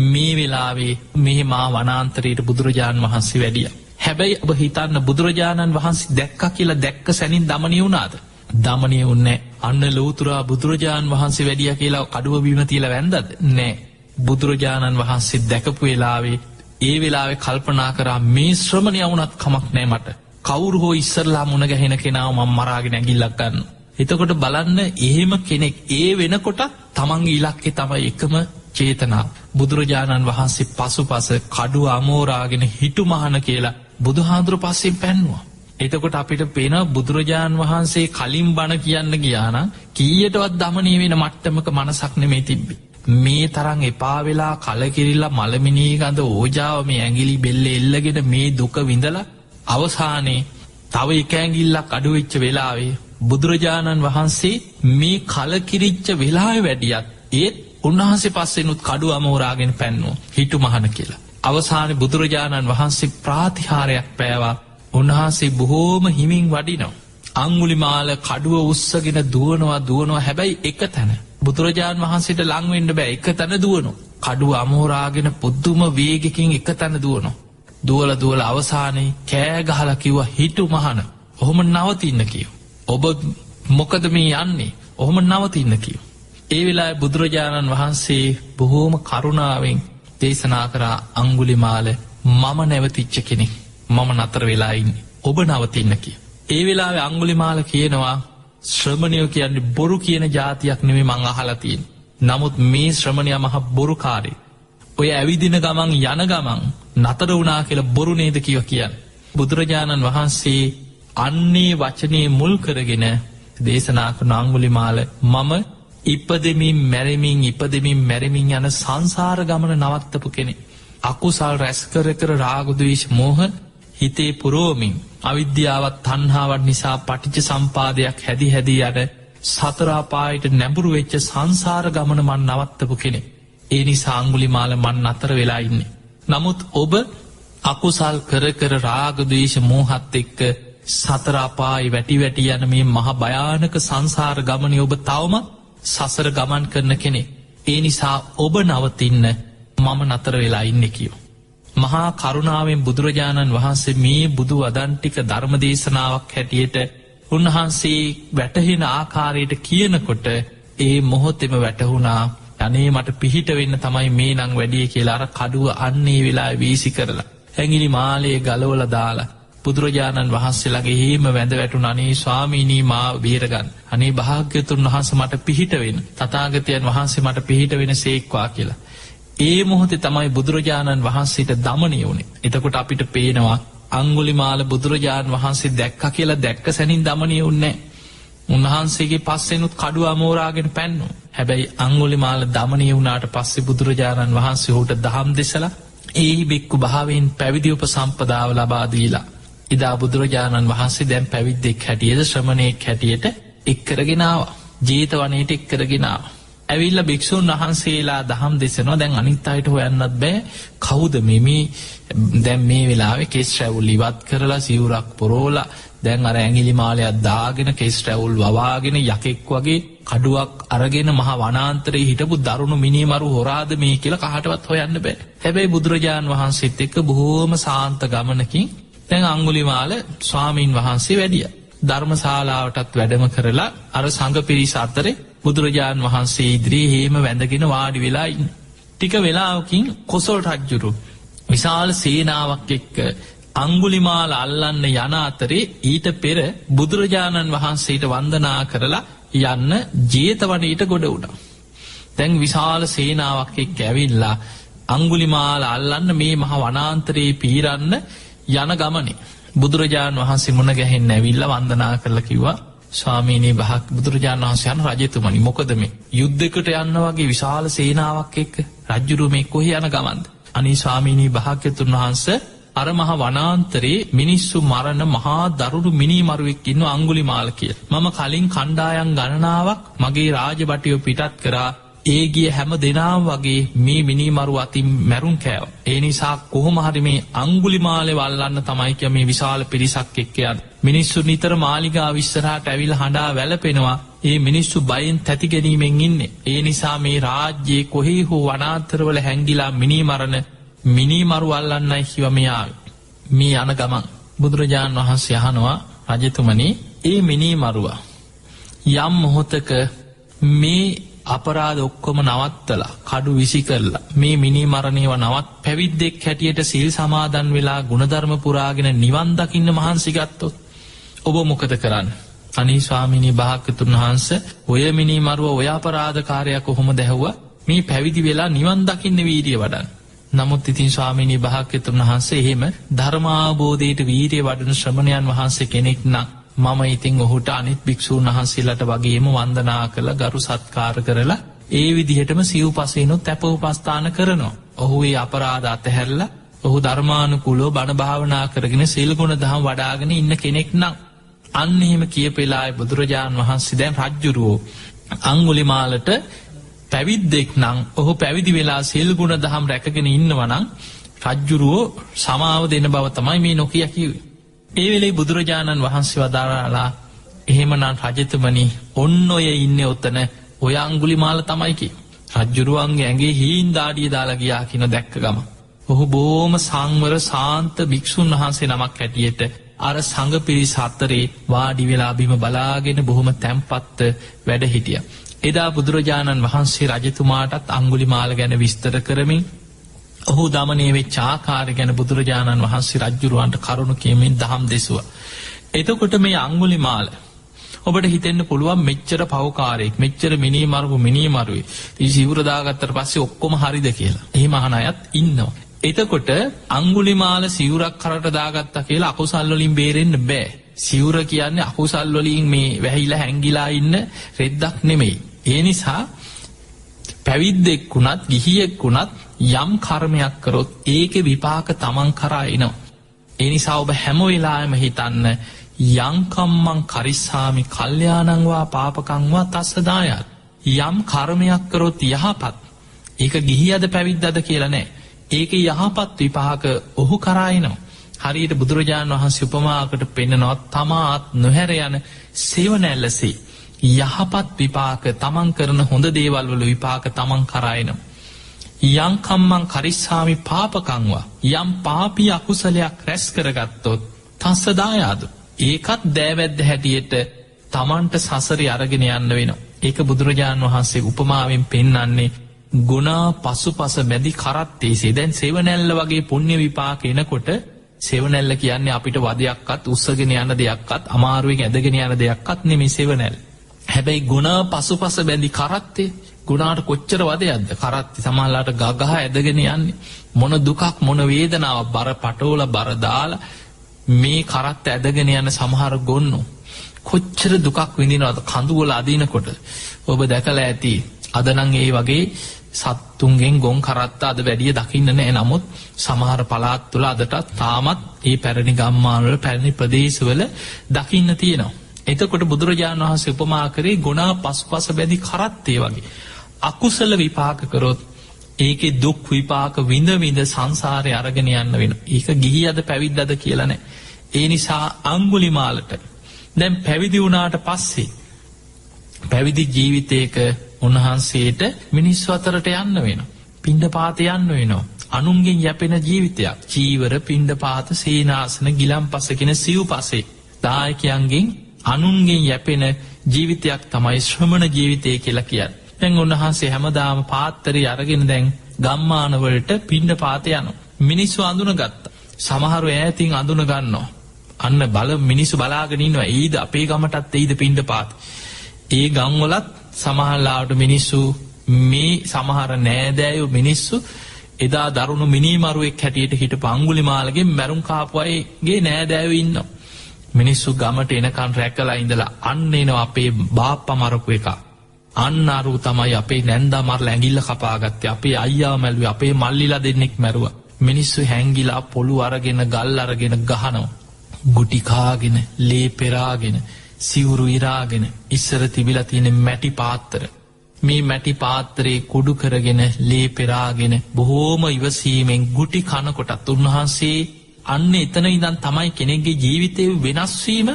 මේ වෙලාවේ මෙහෙමා වනාන්තරයට බුදුරජාණන් වහන්සේ වැඩිය. හැබැයි ඔබ හිතන්න බුදුරජාණන් වහන්සේ දැක්ක කියලා දැක්ක සැනින් දමනය වුණාද. දමනය උන්නෑ අන්න ලෝතුරා බුදුරජාණන් වහන්සේ වැඩිය කියලා කඩුව බීම තියල වැැන්දද නෑ. බුදුරජාණන් වහන්සේ දැකපු වෙලාවේ ඒ වෙලාවෙ කල්පනා කරා මේ ශ්‍රමණය වුනත් කමක් නෑ මට කවුරු හෝ ඉස්සරලා මුණ ගැහෙන කෙනාව මං මරාගෙන ඇගිල්ලක් ගන්න. එතකොට බලන්න එහෙම කෙනෙක් ඒ වෙනකොට තමන්ගේ ඉලක්කෙ තමයි එකම චේතනා බුදුරජාණන් වහන්සේ පසු පස කඩු අමෝරාගෙන හිටු මහන කියලා බුදුහාදුර පස්සෙන් පැන්වා. එතකොට අපිට පෙන බුදුරජාණන් වහන්සේ කලින් බණ කියන්න ගියාන කීයටවත් දමනී වෙන මට්ටමක මනසක් නෙමේ තිබ්බි. මේ තරං එපා වෙලා කලකිරිල්ලා මළමිනී ගඳ ඕජාව මේ ඇගිලි බෙල්ල එල්ලගෙන මේ දුක විඳලා අවසානයේ තව එකඇගිල්ලක් අඩුවෙච්ච වෙලාවේ බුදුරජාණන් වහන්සේ මේ කලකිරිච්ච වෙලා වැඩියත් ඒත් උන්වහන්සේ පස්සෙනුත් කඩු අමෝරාගෙන පැන්නුව හිටු මහන කියලා. අවසාන බුදුරජාණන් වහන්සේ ප්‍රාතිහාරයක් පෑවා උන්වහන්සේ බොහෝම හිමින් වඩිනවා. අංගුලිමාල කඩුව උත්සගෙන දුවනවා දුවනවා හැබැයි එක තැන. බුදුරජාණන් වහන්සේට ලංවෙන්ඩ බෑ එක තැන දුවනු. කඩුව අමෝරාගෙන පුද්දුම වේගෙකින් එක තැන දුවනවා. දුවල දුවල අවසානයේ කෑගහල කිව්ව හිටු මහන ඔහොම නවතින්න කියව. ඔබ මොකද මේ යන්නේ ඔහොම නවතින්න කියව. ඒ වෙලා බුදුරජාණන් වහන්සේ බොහෝම කරුණාවෙන් දේශනා කරා අංගුලිමාල මම නැවතිච්ච කෙනෙක් මම නතර වෙලායින්න ඔබ නවතින්න කිය. ඒ වෙලා අංගුලිමාල කියනවා ශ්‍රමණයෝ කියන්නේ බොරු කියන ජාතියක් නෙමේ මං අහලතියෙන්. නමුත් මේ ශ්‍රමණය මහ බොරුකාරේ ඔය ඇවිදින ගමන් යන ගමන් නතර වුනා කියල බොරු නේද කිව කියන්න. බුදුරජාණන් වහන්සේ අන්නේ වචනය මුල් කරගෙන දේශනා කරන අංගුලිමාල මම ඉපදමින් මැරමින් ඉපදමින් මැරමින් යන සංසාර ගමන නවත්තපු කෙනෙ. අකුසල් රැස්කර කර රාගුදවිශ මෝහ හිතේ පුරෝමින් අවිද්‍යාවත් තන්හාාවත් නිසා පටිච සම්පාදයක් හැදි හැදී යට සතරාපායට නැඹුරු වෙච්ච සංසාර ගමන මන් නවත්තපු කෙනෙ. ඒ නිසා අංගුලිමාල මන් අතර වෙලා ඉන්නේ. නමුත් ඔබ අකුසල් කර කර රාගදේශ මෝහත් එක්ක සතරාපායි වැටි වැටි යන මේ මහ භයානක සංසාර ගමනය ඔබ තවම සසර ගමන් කරන කෙනෙ. ඒ නිසා ඔබ නවතින්න මම නතර වෙලා ඉන්න කියෝ. මහා කරුණාවෙන් බුදුරජාණන් වහන්සේ මේ බුදු වදන්ටික ධර්මදේශනාවක් හැටියට උන්වහන්සේ වැටහෙන ආකාරයට කියනකොට ඒ මොහොතෙම වැටහුණා අනේ මට පිහිට වෙන්න තමයි මේ නං වැඩිය කියලාර කඩුව අන්නේ වෙලා වීසි කරලා. හැඟිලි මාලයේ ගලවල දාලා. බුදුරජාණන් වහන්සේලාගේ හේම වැඳ වැටු අනේ ස්වාමීනී මා බේරගන්න අනේ භාග්‍යතුන් වහන්ස මට පිහිටවෙන් තතාගතයන් වහන්සේ මට පිහිට වෙන සේක්වා කියලා. ඒ මොහොතේ තමයි බුදුරජාණන් වහන්සේට දමනය වුණේ එතකොට අපිට පේනවා අංගුලිමාල බුදුරජාණන් වහන්සේ දැක්ක කියලා දැක්ක සැනින් දමනය උන්නේ උන්වහන්සේගේ පස්සෙනුත් කඩු අමෝරාගෙන පැන්නු හැබැයි අංගුලිමාල දමනය වුණට පස්සේ බුදුරජාණන් වහන්සේ හෝට දහම් දෙසල ඒ බෙක්කු භාවෙන් පැවිදි උප සම්පදාව ලබාදීලා. ඉදා බුදුරජාණන් වහන්සේ දැම් පැවිද්දෙක් හැටියද ශ්‍රමණයෙක් හැටියට එක්කරගෙනාව ජීතවනයට එක්කරගෙනාව. ඇවිල්ල භික්‍ෂූන් වහන්සේලා දහම් දෙසනවා. දැන් අනිත් අයට හොයන්නත් බෑ. කවුද මෙමි? දැම් මේ වෙලාවෙ කෙස් රැවුල් ඉවත් කරලා සිවුරක් පොරෝලා දැන් අර ඇගිලි මාලයක් දාගෙන කෙස් රැවුල් වවාගෙන යකෙක් වගේ කඩුවක් අරගෙන මහ වනාන්තරේ හිටපු දරුණු මිනිමරු හොරාද මේ කියලා කහටවත් හොයන්න බෑ. හැබැයි බුදුරජාණන් වහන්සේත් එක්ක බොහෝම සාන්ත ගමනකින් තැන් අංගුලිමාල ස්වාමීන් වහන්සේ වැඩිය. ධර්මශාලාවටත් වැඩම කරලා අර සඟ පිරිස අතරේ බුදුරජාණන් වහන්සේ ඉදිරී හේම වැඳගෙන වාඩි වෙලායින්න. ටික වෙලාවකින් කොසොල් රජ්ජුරු විශාල සේනාවක් එක්ක අංගුලිමාල අල්ලන්න යන අතරේ ඊට පෙර බුදුරජාණන් වහන්සේට වන්දනා කරලා යන්න ජේතවනයට ගොඩ වුණා. තැන් විශාල සේනාවක් එක් ඇවිල්ලා අංගුලිමාල අල්ලන්න මේ මහ වනාන්තරයේ පීරන්න යන ගමනේ බුදුරජාණන් වහන්සේ මුණ ගැහෙන් ඇවිල්ල වන්දනා කරල කිව්වා ස්වාමීනී බහක් බුදුරජාණන් වහන්සයන් රජතුමනි මොකදම යුද්ධකට යන්න වගේ විශාල සේනාවක් එක්ක රජ්ජුරුව මේ කොහ යන ගමන්ද. අනි ස්වාමීනී භාක්‍යතුන් වහන්ස අර මහ වනාන්තරේ මිනිස්සු මරණ මහා දරුණු මිනිමරුවෙක් ඉන්න අංගුලි මාල කිය. මම කලින් කණ්ඩායන් ගණනාවක් මගේ රාජබටියෝ පිටත් කරා ඒ ගිය හැම දෙනාම් වගේ මේ මිනිමරු අතින් මැරුම් කෑව. ඒ නිසා කොහොමහරි මේ අංගුලි මාලෙ වල්ලන්න තමයික මේ විශාල පිරිසක් එක්කයන්. මිනිස්සු නිතර මාලිගා විස්සරහට ඇවිල් හඬා වැලපෙනවා ඒ මිනිස්සු බයින් තැති ගැනීමෙන් ඉන්න. ඒ නිසා මේ රාජ්‍යයේ කොහේ හෝ වනාතරවල හැංගිලා මිනිමරණ මිනිමරු අල්ලන්නයි හිවමයාාව. මේ යන ගමන් බුදුරජාණන් වහන්සේ යහනවා රජතුමනි ඒ මිනී මරුවා. යම් මොහොතක මේ අපරාධ ඔක්කොම නවත්තලා කඩු විසි කරලා මේ මිනි මරණයව නවත් පැවිද්දෙක් හැටියට සිල් සමාදන් වෙලා ගුණධර්ම පුරාගෙන නිවන්දකින්න මහන්සිගත්තොත් ඔබ මොකද කරන්න. අනී ස්වාමිනී භාකතුන් වහන්ස ඔය මිනි මරුව ඔය අපරාධකාරයක් කොහොම දැහුව මේ පැවිදි වෙලා නිවන් දකින්න වීරිය වඩන්. නමුත් ඉතින් ස්වාමිනී භාක්‍යතුන් වහන්සේ එහෙම ධර්මාබෝධයට වීරය වඩන ශ්‍රමණයන් වහන්සේ කෙනෙක් නම් මම ඉතිං ඔහුට අනිත් භික්‍ෂූන් වහන්සේලට වගේම වන්දනා කළ ගරු සත්කාර කරලා ඒ විදිහටම සිව් පසේනුත් තැප උපස්ථාන කරනවා. ඔහු ඒ අපරාධ අතහැරල ඔහු ධර්මානුකුලෝ බණභාවනා කරගෙන සිල්ගුණ දහම් වඩාගෙන ඉන්න කෙනෙක් නම්. අන්න එහෙම කියපෙලායි බුදුරජාණන් වහන්සේ දැන් රජ්ජුරුවෝ අංගුලිමාලට පැවිද්දෙක් නං ඔහු පැවිදි වෙලා සෙල්ගුණ දහම් රැකගෙන ඉන්නවනං රජ්ජුරුවෝ සමාව දෙන බව තමයි මේ නොකිය කිවේ. ඒ වෙලේ බුදුරජාණන් වහන්සේ වදාරලා එහෙමනන් රජතමනි ඔන්න ඔය ඉන්න ඔත්තන ඔය අංගුලි මාල තමයිකි. රජ්ජුරුවන්ගේ ඇගේ හීන් දාඩිය දාලා ගියා කියන දැක්ක ගම. ඔහු බෝම සංවර සාන්ත භික්‍ෂූන් වහන්සේ නමක් හැටියට අර සඟ පිරිස් හත්තරේ වාඩි වෙලා බිම බලාගෙන බොහොම තැම්පත්ත වැඩ හිටිය. එදා බුදුරජාණන් වහන්සේ රජතුමාටත් අංගුලි මාල ගැන විස්තර කරමින් ඔහු දමනේවේ චාකාර ගැන බුදුරජාණන් වහන්සේ රජ්ජුරුවන්ට කරුණු කියමින් දහම් දෙසුව. එතකොට මේ අංගුලි මාල ඔබට හිතෙන්න්න පුළුවන් මෙච්චර පවකාරෙක් මෙච්චර මිනි මරුපු මිනී මරුවේ ති සිවරදාගත්තර පස්සේ ඔක්කොම හරිද කියලා ඒ මහන අයත් ඉන්නවා. එතකොට අංගුලිමාල සිවරක් කරට දාගත්තා කියලා අකුසල්වලින් බේරෙන්න්න බෑ. සිවර කියන්නේ අකුසල්වලින් මේ වැහිල හැංගිලා ඉන්න රෙද්දක් නෙමෙයි. ඒ නිසා පැවිද්දෙක් වුණත් ගිහියෙක් වුණත් යම් කර්මයක් කරොත් ඒක විපාක තමන් කරා එනවා. එනිසා ඔබ හැමවෙලාම හිතන්න යංකම්මං කරිස්සාමි කල්්‍යයානංවා පාපකංවා තස්සදායත්. යම් කර්මයක් කරොත් යහපත් ඒක ගිහි අද පැවිද්දද කියලනෑ. ඒක යහපත් විපාක ඔහු කරායනවා. හරියට බුදුරජාණන් වහන්සේ උපමාකට පෙන්නනොත් තමාත් නොහැර යන සේවනැල්ලසේ. යහපත් විපාක තමන් කරන හොඳ දේවල්වල විපාක තමන් කරායනම්. යංකම්මං කරිස්සාමි පාපකංවා යම් පාපි අකුසලයක් රැස් කරගත්තොත් තස්සදායාද. ඒකත් දෑවැද්ද හැටියට තමන්ට සසරි අරගෙන යන්න වෙන. ඒක බුදුරජාණන් වහන්සේ උපමාවෙන් පෙන්නන්නේ ගුණා පසු පස බැදි කරත්තේසේ දැන් සෙවනැල්ල වගේ පුුණ්‍ය විපාක එනකොට සෙවනැල්ල කියන්නේ අපිට වදයක්කත් උත්සගෙන යන දෙයක්කත් අමාරුවෙන් ඇදගෙන යන දෙයක්කත් නෙමි සෙවනැල්. හැබැයි ගුණා පසු පස බැඳි කරත්තේ ගුණාට කොච්චර වදයක්ද කරත්ති සමල්ලාට ගගහ ඇදගෙන යන්නේ මොන දුකක් මොන වේදනාව බර පටෝල බරදාල මේ කරත් ඇදගෙන යන සමහර ගොන්නු. කොච්චර දුකක් විඳිනවද කඳුවල අදීනකොට ඔබ දැකල ඇති අදනං ඒ වගේ සත්තුන්ගෙන් ගොන් කරත්ත අද වැඩිය දකින්න නෑ නමුත් සමහර පලාත් තුළ අදටත් තාමත් ඒ පැරණි ගම්මානවල පැරණි ප්‍රදේශවල දකින්න තියෙනවා. එතකොට බුදුරජාණන් වහන්සේ උපමා කරේ ගොනා පස් පස බැදි කරත්තේ වගේ. අකුසල විපාකකරොත් ඒක දුක් විපාක විඳ විඳ සංසාරය අරගෙන යන්න වෙන. ඒක ගිහි අද පැවිද්දද කියලනෑ. ඒ නිසා අංගුලිමාලට දැම් පැවිදි වුණාට පස්සේ පැවිදි ජීවිතයක උන්වහන්සේට මිනිස්සු අතරට යන්න වෙන. පින්ඩ පාත යන්න වෙනවා. අනුන්ගෙන් යැපෙන ජීවිතයක් චීවර පින්ඩ පාත සේනාසන ගිලම් පසකෙන සිව් පසේ දායකයන්ගෙන් අනුන්ගෙන් යැපෙන ජීවිතයක් තමයි ශ්‍රමණ ජීවිතය කියලා කියන්න. තැන් උන්වහන්සේ හැමදාම පාත්තරි අරගෙන දැන් ගම්මානවලට පින්ඩ පාත යනු. මිනිස්සු අඳුන ගත්ත. සමහරු ඈතින් අඳුන ගන්නවා. අන්න බල මිනිස්සු බලාගෙනන්නවා ඒද අපේ ගමටත් එයිද පින්ඩ පාත්. ඒ ගංවලත් සමහල්ලාට මිනිස්සු මේ සමහර නෑදෑයු මිනිස්සු එදා දරුණු මිනිමරුවෙක් හැටියට හිට පංගුලි මාලගේ මැරුම් කාපුයගේ නෑදෑව ඉන්න. මිනිස්සු ගමට එනකන් රැකලා ඉඳලා අන්න එනවා අපේ බාප්ප මරපු එකක්. අන්න අරු තමයි අපේ නැන්දා මරල ඇගිල්ල කපාගත්තේ අපේ අයියා මැල්ුව අපේ මල්ලිලා දෙන්නෙක් මැරුව. මිනිස්සු හැංගිලා පොළු අරගෙන ගල් අරගෙන ගහනෝ. ගුටිකාගෙන ලේ පෙරාගෙන සිවුරු ඉරාගෙන ඉස්සර තිබිල තියෙන මැටි පාත්තර. මේ මැටි පාත්තරේ කුඩු කරගෙන ලේ පෙරාගෙන බොහෝම ඉවසීමෙන් ගුටි කනකොටත් උන්වහන්සේ අන්න එතන ඉදන් තමයි කෙනෙක්ගේ ජීවිතය වෙනස්වීම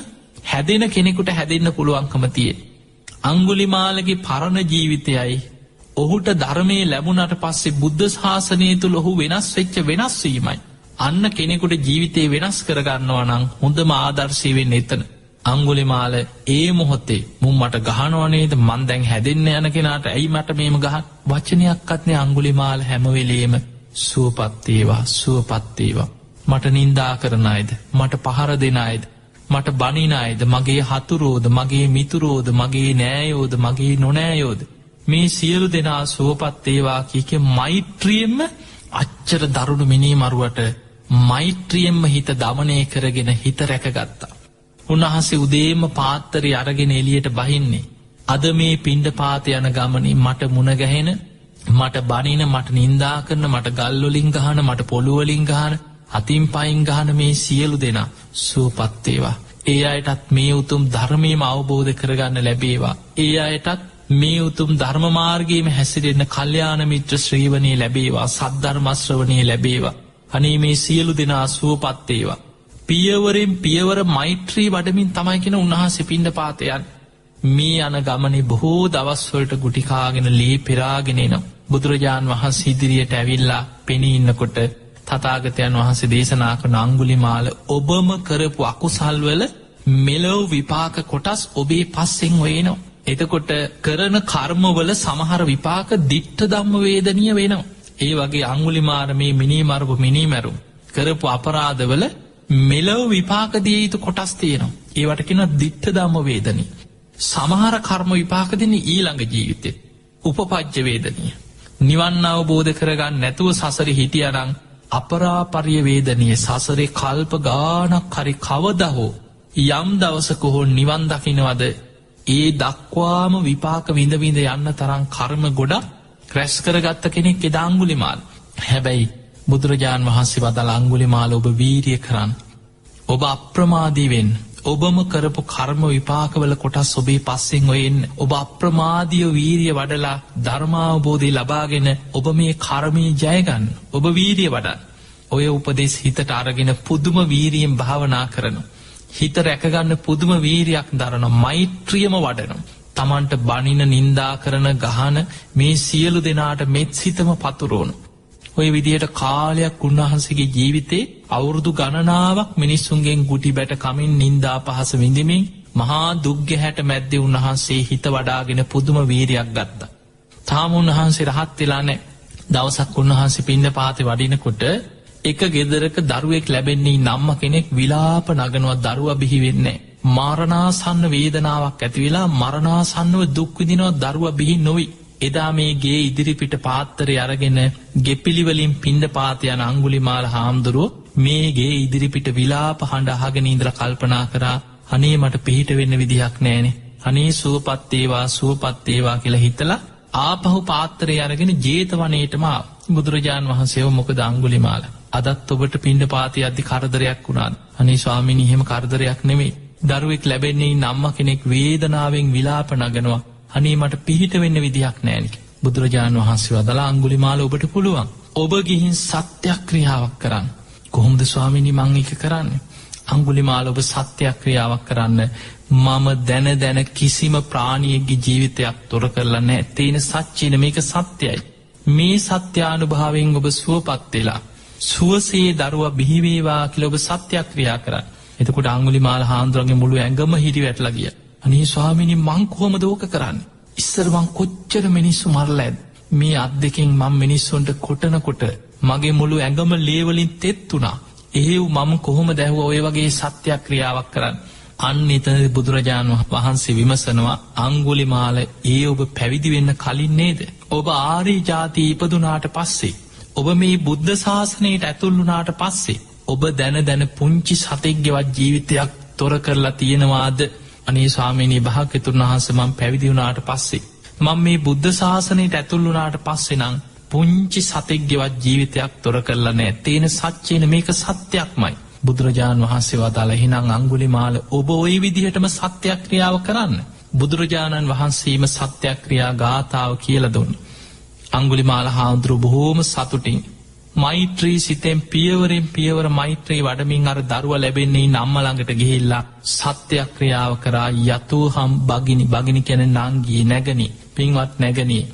හැදෙන කෙනෙකුට හැදෙන්න්න පුළුවන්කම තිය. අංගුලිමාලගේ පරණ ජීවිතයයි ඔහුට ධර්මය ලැබුණට පස්සේ බුද්ධ ශාසනය තුළ ඔහු වෙනස් වෙච්ච වෙනස්වීමයි. අන්න කෙනෙකුට ජීවිතය වෙනස් කරගන්නවා නං හොඳම ආදර්ශීවෙන් එතන. අංගුලිමාල ඒ මොහොත්තේ මුම් මට ගහනවනේද මන් දැන් හැදෙන්න්න යන කෙනාට ඇයි මට මේම ගහන් වචනයක්කත්නේ අංගුලිමාල හැමවෙලේම සුවපත්තේවා සුවපත්තේවා. මට නින්දා කරන අයිද මට පහර දෙන අයිද මට බනිනයිද මගේ හතුරෝද මගේ මිතුරෝද මගේ නෑයෝද මගේ නොනෑයෝද මේ සියලු දෙනා සුවපත්තේවා කියක මෛත්‍රියෙන්ම අච්චර දරුණු මිනී මරුවට මෛත්‍රියෙන්ම හිත දමනය කරගෙන හිත රැකගත්තා. උන්වහන්සේ උදේම පාත්තරි අරගෙන එලියට බහින්නේ. අද මේ පින්ඩ පාත යන ගමනින් මට මුණගැහෙන මට බනින මට නින්දා කරන මට ගල්ලොලින් ගහන මට පොළුවලින් ගහන අතින් පයින් ගහන මේ සියලු දෙනා සුවපත්තේවා. ඒ අයටත් මේ උතුම් ධර්මයම අවබෝධ කරගන්න ලැබේවා. ඒ අයටත් මේ උතුම් ධර්මමාර්ගේම හැසිරෙන්න්න කල්්‍යාන මිත්‍ර ශ්‍රීවනය ලැබේවා සද්ධර්මශ්‍රවනය ලැබේවා. අනේ මේ සියලු දෙනා සුවපත්තේවා. පියවරෙන් පියවර මෛත්‍රී වඩමින් තමයිකෙන උන්හසේ පින්ඩ පාතයන් මේ අන ගමනේ බොහෝ දවස්වලට ගුටිකාගෙන ලේ පෙරාගෙනනම් බුදුරජාණන් වහස් ඉදිරියට ඇවිල්ලා පෙනීඉන්නකොට තතාගතයන් වහන්සේ දේශනා කරන අංගුලි මාල ඔබම කරපු අකුසල්වල මෙලොව විපාක කොටස් ඔබේ පස්සෙන් ඔයනවා. එතකොට කරන කර්මවල සමහර විපාක දිට්ට දම්ම වේදනිය වෙනවා. ඒ වගේ අංගුලිමාර මේ මිනී මරපු මිනිමැරුම් කරපු අපරාධවල මෙලව විපාකදිය යුතු කොටස් තියෙනවා. ඒවට කෙන දිට්ට දම්ම වේදනී. සමහර කර්ම විපාක දෙන ඊළඟ ජීවිතය. උපපජ්්‍ය වේදනිය. නිවන් අවබෝධ කරගන්න නැතුව සසර හිටියනං අපරාපර්යවේදනය සසරේ කල්ප ගානක් හරි කවදහෝ යම් දවසක හෝ නිවන් දකිනවද ඒ දක්වාම විපාක විඳවිඳ යන්න තරම් කර්ම ගොඩක් ක්‍රැස් කරගත්ත කෙනෙක් එදාංගුලිමාල් හැබැයි බුදුරජාණන් වහන්සේ වදල අංගුලිමාල ඔබ වීරිය කරන්න. ඔබ අප්‍රමාදීවෙන් ඔබම කරපු කර්ම විපාකවල කොටස් ඔබේ පස්සෙන් ඔයෙන් ඔබ අප්‍රමාදිය වීරිය වඩලා ධර්මාවබෝධය ලබාගෙන ඔබ මේ කර්මී ජයගන්න ඔබ වීරිය වඩන් ඔය උපදෙස් හිතට අරගෙන පුදුම වීරියෙන් භාවනා කරනු. හිත රැකගන්න පුදුම වීරයක් දරන මෛත්‍රියම වඩනම්. තමන්ට බනින නින්දා කරන ගහන මේ සියලු දෙනාට මෙත් සිතම පතුරෝනු. ඔය විදියට කාලයක් උන්වහන්සේගේ ජීවිතේ අවුරුදු ගණනාවක් මිනිස්සුන්ගෙන් ගුටි බැට කමින් නින්දා පහස විඳමින් මහා දුග්ග හැට මැද්දෙ උන්වහන්සේ හිත වඩාගෙන පුදුම වීරයක් ගත්තා. තාම උන්වහන්සේ රහත් වෙලා නෑ දවසක් උන්වහන්සේ පින්න පාති වඩිනකොට එක ගෙදරක දරුවෙක් ලැබෙන්නේ නම්ම කෙනෙක් විලාප නගනුවත් දරුව බිහිවෙන්නේ. මාරණාසන්න වේදනාවක් ඇතිවෙලා මරණාසන්නව දුක්විදිනවත් දරුව බිහි නොවයි. එදා මේගේ ඉදිරිපිට පාත්තරය අරගෙන ගෙපිළිවලින් පින්ඩ පාතියන අංගුලිමාල හාමුදුරුව මේගේ ඉදිරිපිට විලාප හඬ අහගෙන ඉන්ද්‍ර කල්පනා කරා අනේ මට පිහිට වෙන්න විදිහක් නෑනෙ අනේ සුවපත්තේවා සුවපත්තේවා කියලා හිතලා ආපහු පාත්තරය අරගෙන ජේතවනයටම බුදුරජාණන් වහන්සේව මොකද අංගුලිමාල අදත් ඔබට පින්ඩ පාති අධි කරදරයක් වුණාද? අනේ ස්වාමිනි එහෙම කරදරයක් නෙමේ දරුවෙක් ලැබෙන්නේ නම්ම කෙනෙක් වේදනාවෙන් විලාප නගෙනවා. අනේ මට පිහිට වෙන්න විදිහක් නෑනික බුදුරජාණන් වහන්සේ වදලා අංගුලිමාල ඔබට පුළුවන්. ඔබ ගිහින් සත්‍යයක් ක්‍රියාවක් කරන්න. කොහොමද ස්වාමිනි මං එක කරන්න? අංගුලිමාල ඔබ සත්‍යයක් ක්‍රියාවක් කරන්න මම දැන දැන කිසිම ප්‍රාණියගේ ජීවිතයක් තොර කරලා නෑ. තියෙන සච්චින මේක සත්‍යයි මේ සත්‍යානුභාවෙන් ඔබ සුවපත්වෙලා සුවසේ දරුව බිහිවේවා කියල ඔබ සත්‍යයක් ක්‍රියා කරන්න. එතකොට අංගුලි මාල හාන්දුරන්ගේ මුළු ඇඟම හිටි වැටල ගිය. අනේ ස්වාමිනි මං කොහොම දෝක කරන්න? ඉස්සරවන් කොච්චර මිනිස්සු මරල ඇද මේ අත් දෙකින් මං මිනිස්සුන්ට කොටනකොට මගේ මුළු ඇඟම ලේවලින් තෙත් වුණා. එහෙව් මම කොහොම දැහුව ඔය වගේ සත්‍යයක් ක්‍රියාවක් කරන්න? අන්න එතන බුදුරජාණන් වහන්සේ විමසනවා අංගුලි මාල ඒ ඔබ පැවිදි වෙන්න කලින් නේද? ඔබ ආරී ජාති ඉපදුනාට පස්සේ ඔබ මේ බුද්ධ ශාසනයට ඇතුල්ලුනාට පස්සේ ඔබ දැන දැන පුංචි සතෙක්ගෙවත් ජීවිතයක් තොර කරලා තියෙනවාද? අනේ ස්වාමිනී භාග්‍යතුන් වහන්සමම් පැවිදිවුණාට පස්සේ. මං මේ බුද්ධ ශාසනයට ඇතුල්ලුනාට පස්සෙ නං පුංචි සතෙක්ගෙවත් ජීවිතයක් තොර කරලා නෑ තියෙන සච්චයන මේක සත්‍යයක්මයි. බුදුරජාණන් වහන්සේ වදාළ හිනං අංගුලි මාල ඔබ ඔය විදිහටම සත්‍යයක් ක්‍රියාව කරන්න. බුදුරජාණන් වහන්සේම සත්‍යක්‍රියා ගාථාව කියල දුන්න. අංගුලි මාල හාමුදුරු බොහෝම සතුටින්. මෛත්‍රී සිතෙන් පියවරෙන් පියවර මෛත්‍රී වඩමින් අර දරුව ලැබෙන්නේ නම්මළඟට ගිහිල්ලා සත්‍යක්‍රියාව කරා යතුූ හම් බගිනි බගිනි කැන නංගී නැගනි පින්වත් නැගනී.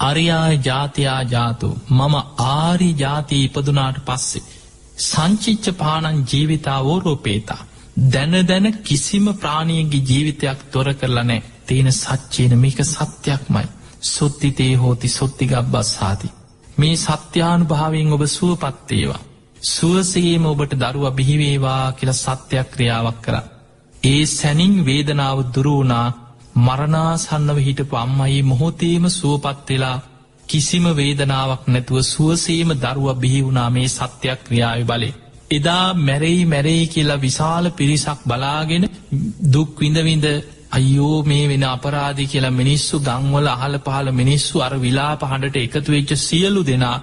අරියාය ජාතියා ජාතු මම ආරි ජාතිී ඉපදුනාට පස්සේ. සංචිච්ච පානන් ජීවිතාවෝරෝපේතා. දැන දැන කිසිම ප්‍රාණියගේ ජීවිතයක් තොර කරලා නෑ තියෙන සච්චේන මේක සත්‍යයක්මයි සොත්තිතේ හෝති සොත්තිගක් බස්හාති. මේ සත්‍යානු භාවෙන් ඔබ සුවපත්තේවා. සුවසගේම ඔබට දරුව බිහිවේවා කියල සත්‍යයක් ක්‍රියාවක් කර. ඒ සැනින් වේදනාව දුරුවනා මරණාසන්නව හිටපු අම්මයි මොහොතේම සුවපත්වෙලා කිසිම වේදනාවක් නැතුව සුවසේම දරුව බිහිවුණා මේ සත්‍යයක් ක්‍රියාව බලේ. එදා මැරෙයි මැරෙයි කියලා විශාල පිරිසක් බලාගෙන දුක් විඳවිඳ අයෝ මේ වෙන අපරාධි කියලා මිනිස්සු ගංවල අහල පහල මිනිස්සු අර විලාප හඬට එකතු වෙච්ච සියලු දෙනා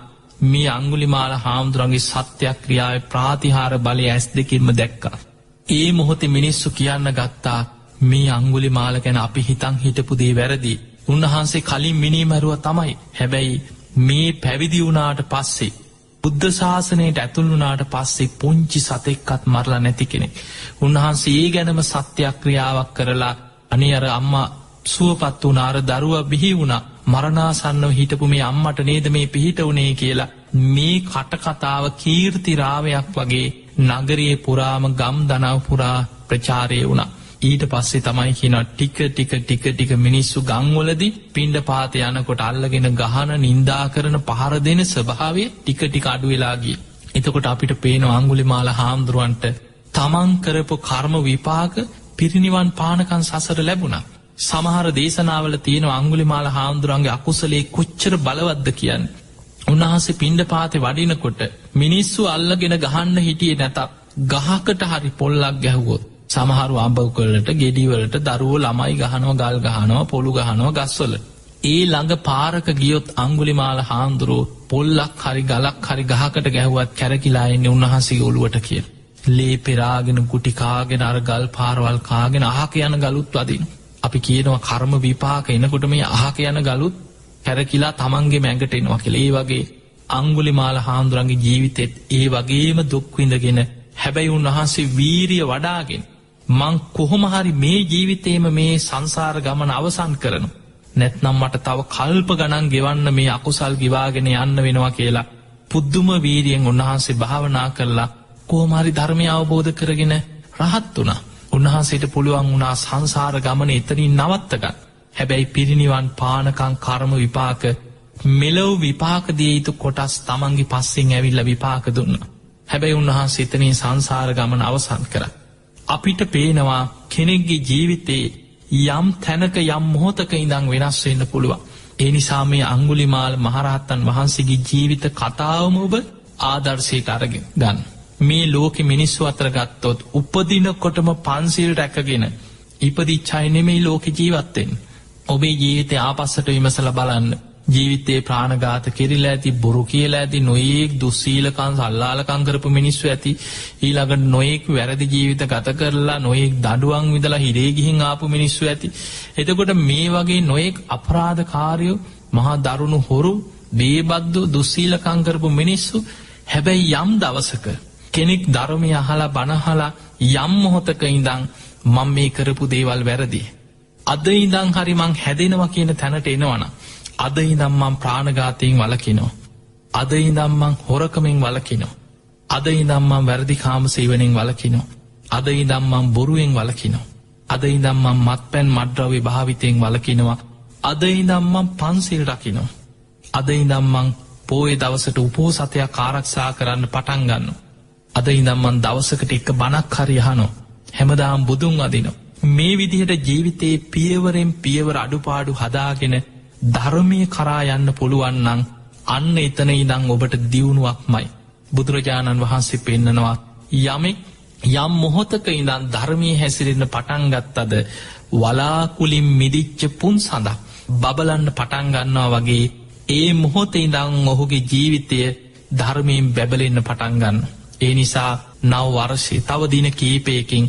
මේ අංගුලිමාල හාමුදුරන්ගේ සත්‍යයක් ක්‍රියාව ප්‍රාතිහාර බලය ඇස් දෙකින්ම දැක්කා. ඒ මොහොතේ මිනිස්සු කියන්න ගත්තා මේ අංගුලි මාල ගැන අපි හිතං හිටපුදේ වැරදි. උන්වහන්සේ කලින් මිනීමැරුව තමයි හැබැයි මේ පැවිදි වුණාට පස්සේ බුද්ධ ශාසනයට ඇතුළුනාට පස්සේ පුංචි සතෙක්කත් මරලා නැති කෙනෙ. උන්වහන්සේ ඒ ගැනම සත්‍යයක් ක්‍රියාවක් කරලා අනි අර අම්මා සුවපත් වනාර දරුව බිහි වුණ මරණාසන්නව හිටපු මේ අම්මට නේද මේ පිහිට වනේ කියලා මේ කටකතාව කීර්තිරාවයක් වගේ නගරයේ පුරාම ගම් දනව පුරා ප්‍රචාරය වුණා. ඊට පස්සේ තමයි කියන ටික ටික ටික ටික මිනිස්සු ගංවලදි පින්ඩ පාත යනකොට අල්ලගෙන ගහන නින්දා කරන පහර දෙන ස්වභාවේ ටික ටික අඩුවෙලාගිය. එතකොට අපිට පේන අංගුලි මාල හාමුදුරුවන්ට තමන් කරපු කර්ම විපාක පිරිනිවන් පානකන් සසර ලැබුණා. සමහර දේශනාවල තියෙන අංගුලි මාල හාමුදුරන්ගේ අකුසලේ කොච්චර බලවද්ද කියන්න. උන්වහන්සේ පින්ඩ පාතය වඩිනකොට මිනිස්සු අල්ලගෙන ගහන්න හිටියේ නැතත් ගහකට හරි පොල්ලක් ගැහුවොත් සමහරු අම්බවකොල්ලට ගෙඩිවලට දරුවෝ ළමයි ගහනව ගල් ගහනව පොළු ගහනව ගස්වල. ඒ ළඟ පාරක ගියොත් අංගුලිමාල හාන්දුරුව පොල්ලක් හරි ගලක් හරි ගහකට ගැහුවත් කැරකිලා එන්න උන්වහන්සේ ඔළුවට කිය. ලේ පෙරාගෙන ගුටිකාගෙන අර ගල් පාරවල් කාගෙන අහක යන ගලුත් වදින්. අපි කියනවා කර්ම විපාක එනකොට මේ අහක යන ගලුත් කැරකිලා තමන්ගේ මැඟට එනවා කෙළේ වගේ අංගුලි මාල හාන්දුරන්ගේ ජීවිතෙත් ඒ වගේම දුක්විඳගෙන හැබැයි උන්වහන්සේ වීරිය වඩාගෙන මං කොහොමහරි මේ ජීවිතේම මේ සංසාර ගමන අවසන් කරනු. නැත්නම් මට තව කල්ප ගණන් ගෙවන්න මේ අකුසල් ගිවාගෙන යන්න වෙනවා කියලා. පුද්දුම වීරියෙන් උන්වහන්සේ භාවනා කරලා කෝමරි ධර්මය අවබෝධ කරගෙන රහත් වනා. උන්වහන්සේට පුළුවන් වුණා සංසාර ගමන එතනින් නවත්තගත්. හැබැයි පිරිනිවන් පානකං කර්ම විපාක මෙලව් විපාකදිය යුතු කොටස් තමන්ගේ පස්සෙන් ඇවිල්ල විපාක දුන්න. හැබැයි උන්වහන්සේ එතනින් සංසාර ගමන අවසන් කර. අපිට පේනවා කෙනෙක්ගේ ජීවිතේ යම් තැනක යම් මොහොතක ඉඳං වෙනස් වෙන්න පුළුවන්. ඒ නිසා මේ අංගුලිමාල් මහරහත්තන් වහන්සේගේ ජීවිත කතාවම ඔබ ආදර්ශයට අරගෙන ගන්න. මේ ලෝකෙ මිනිස්සු අතර ගත්තොත් උපදිනකොටම පන්සිල් රැකගෙන ඉපදිච්චයි නෙමෙයි ලෝක ජීවත්තෙන්. ඔබේ ජීවිතය ආපස්සට විමසල බලන්න ජීවිතේ ප්‍රාණගාත කෙරිලා ඇති බොරු කියලා ඇති නොයෙක් දුස්සීලකන් සල්ලාලකංකරපු මිනිස්සු ඇති ඊළඟට නොයෙක් වැරදි ජීවිත ගත කරලා නොයෙක් දඩුවන් විදලා හිරේගිහින් ආපු මිනිස්සු ඇති. එතකොට මේ වගේ නොයෙක් අපරාධකාරයෝ මහා දරුණු හොරු බේබද්දු දුස්සීලකංකරපු මිනිස්සු හැබැයි යම් දවසක කෙනෙක් ධර්මය අහලා බණහලා යම් මොහොතක ඉඳං මං මේ කරපු දේවල් වැරදි. අද ඉඳං හරිමං හැදෙනවා කියන තැනට එනවනම්. අද ඉදම්මම් ප්‍රාණඝාතයෙන් වලකිනෝ. අද ඉදම්මං හොරකමෙන් වලකිනෝ. අද ඉදම්මම් වැරදිකාම සේවනෙන් වලකිනෝ. අද ඉදම්මම් බොරුවෙන් වලකිනෝ. අද ඉදම්මම් මත් පැන් මඩ්‍රවි භාවිතයෙන් වලකිනවා. අද ඉදම්මම් පන්සිල් රකිනෝ. අද ඉදම්මං පෝය දවසට උපෝ සතයක් කාරක්ෂා කරන්න පටන් ගන්න. අද ඉදම්මන් දවසකට එක්ක බනක් හරියහනෝ. හැමදාම් බුදුන් අදිනෝ. මේ විදිහට ජීවිතයේ පියවරෙන් පියවර අඩුපාඩු හදාගෙන ධර්මය කරා යන්න පුළුවන්නං අන්න එතන ඉදං ඔබට දියුණුවක්මයි. බුදුරජාණන් වහන්සේ පෙන්නනවා යමෙක් යම් මොහොතක ඉඳන් ධර්මී හැසිරෙන්න පටන්ගත්තද වලාකුලින් මිදිච්ච පුන් සඳක් බබලන්න පටන්ගන්නවා වගේ ඒ මොහොත ඉඳං ඔහුගේ ජීවිතය ධර්මයෙන් බැබලෙන්න පටන්ගන්න. ඒ නිසා නව වර්ෂය තව දින කීපයකින්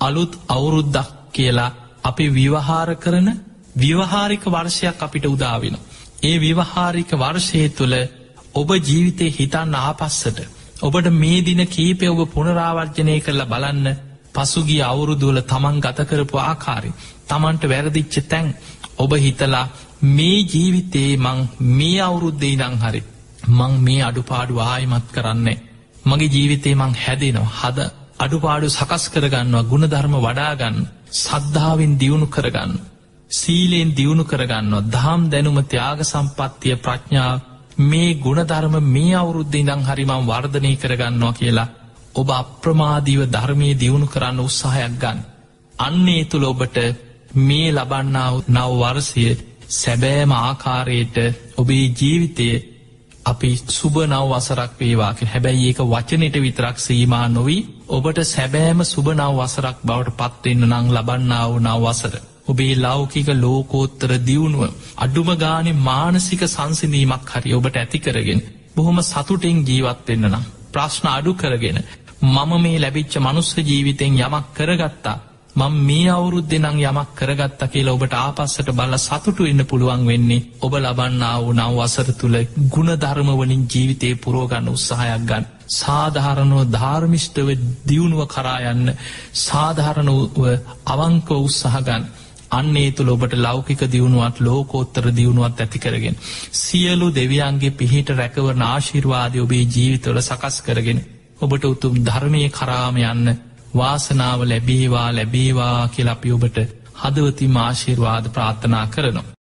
අලුත් අවුරුද්දක් කියලා අපි විවහාර කරන විවහාරික වර්ෂයක් අපිට උදාවෙන. ඒ විවහාරික වර්ෂය තුළ ඔබ ජීවිතය හිතන්න ආපස්සට. ඔබට මේ දින කීපය ඔබ පුනරාවර්ජනය කරලා බලන්න පසුගිය අවුරුදුවල තමන් ගතකරපු ආකාරි. තමන්ට වැරදිච්ච තැන් ඔබ හිතලා මේ ජීවිතයේ මං මේ අවුරුද්දේ නං හරි. මං මේ අඩුපාඩු ආයමත් කරන්නේ. මගේ ජීවිතේ මං හැදෙනවා හද අඩුපාඩු සකස් කරගන්නවා ගුණධර්ම වඩාගන්න සද්ධාවෙන් දියුණු කරගන්න. සීලයෙන් දියුණු කරගන්නවා දහම් දැනුම ත්‍යාග සම්පත්තිය ප්‍රඥාව මේ ගුණධර්ම මේ අවුරුද්ධ ඉඳං හරිමං වර්ධනය කරගන්නවා කියලා ඔබ අප්‍රමාදීව ධර්මය දියුණු කරන්න උත්සාහයක් ගන්න. අන්නේ තුළ ඔබට මේ ලබන්නාව නව වර්සය සැබෑම ආකාරයට ඔබේ ජීවිතය අපි සුබ නව වසරක් වේවාක හැබැයි ඒක වචනයට විතරක් සීමා නොවී ඔබට සැබෑම සුබ නව වසරක් බවට පත්වෙන්න නං ලබන්නාව නව වසර. ඔබේ ලෞකික ලෝකෝත්තර දියුණුව අඩුම ගානෙ මානසික සංසිඳීමක් හරි ඔබට ඇති කරගෙන බොහොම සතුටෙන් ජීවත්වෙන්න නම් ප්‍රශ්න අඩු කරගෙන මම මේ ලැබිච්ච මනුස්ස ජීවිතෙන් යමක් කරගත්තා මං මේ අවුරුද්ධ නං යමක් කරගත්ත කියලා ඔබට ආපස්සට බල්ල සතුටු ඉන්න පුළුවන් වෙන්නේ ඔබ ලබන්නා වූ නව වසර තුළ ගුණධර්මවලින් ජීවිතය පුරෝගන්න උත්සාහයක් ගන්න. සාධාරණුව ධර්මිෂ්ටව දියුණුව කරායන්න සාධාරණව අවංකව උත්සාහගන්න. අන්නේ තුළ ඔබට ලෞකික දියුණුවත් ලෝකෝත්තර දියුණුවත් ඇති කරගෙන. සියලු දෙවියන්ගේ පිහිට රැකව නාශිර්වාදය ඔබේ ජීවිතවල සකස් කරගෙන. ඔබට උතුම් ධර්මය කරාම යන්න වාසනාව ලැබේවා ලැබේවා කියලපි ඔබට හදවති මාශිර්වාද ප්‍රාර්ථනා කරනවා.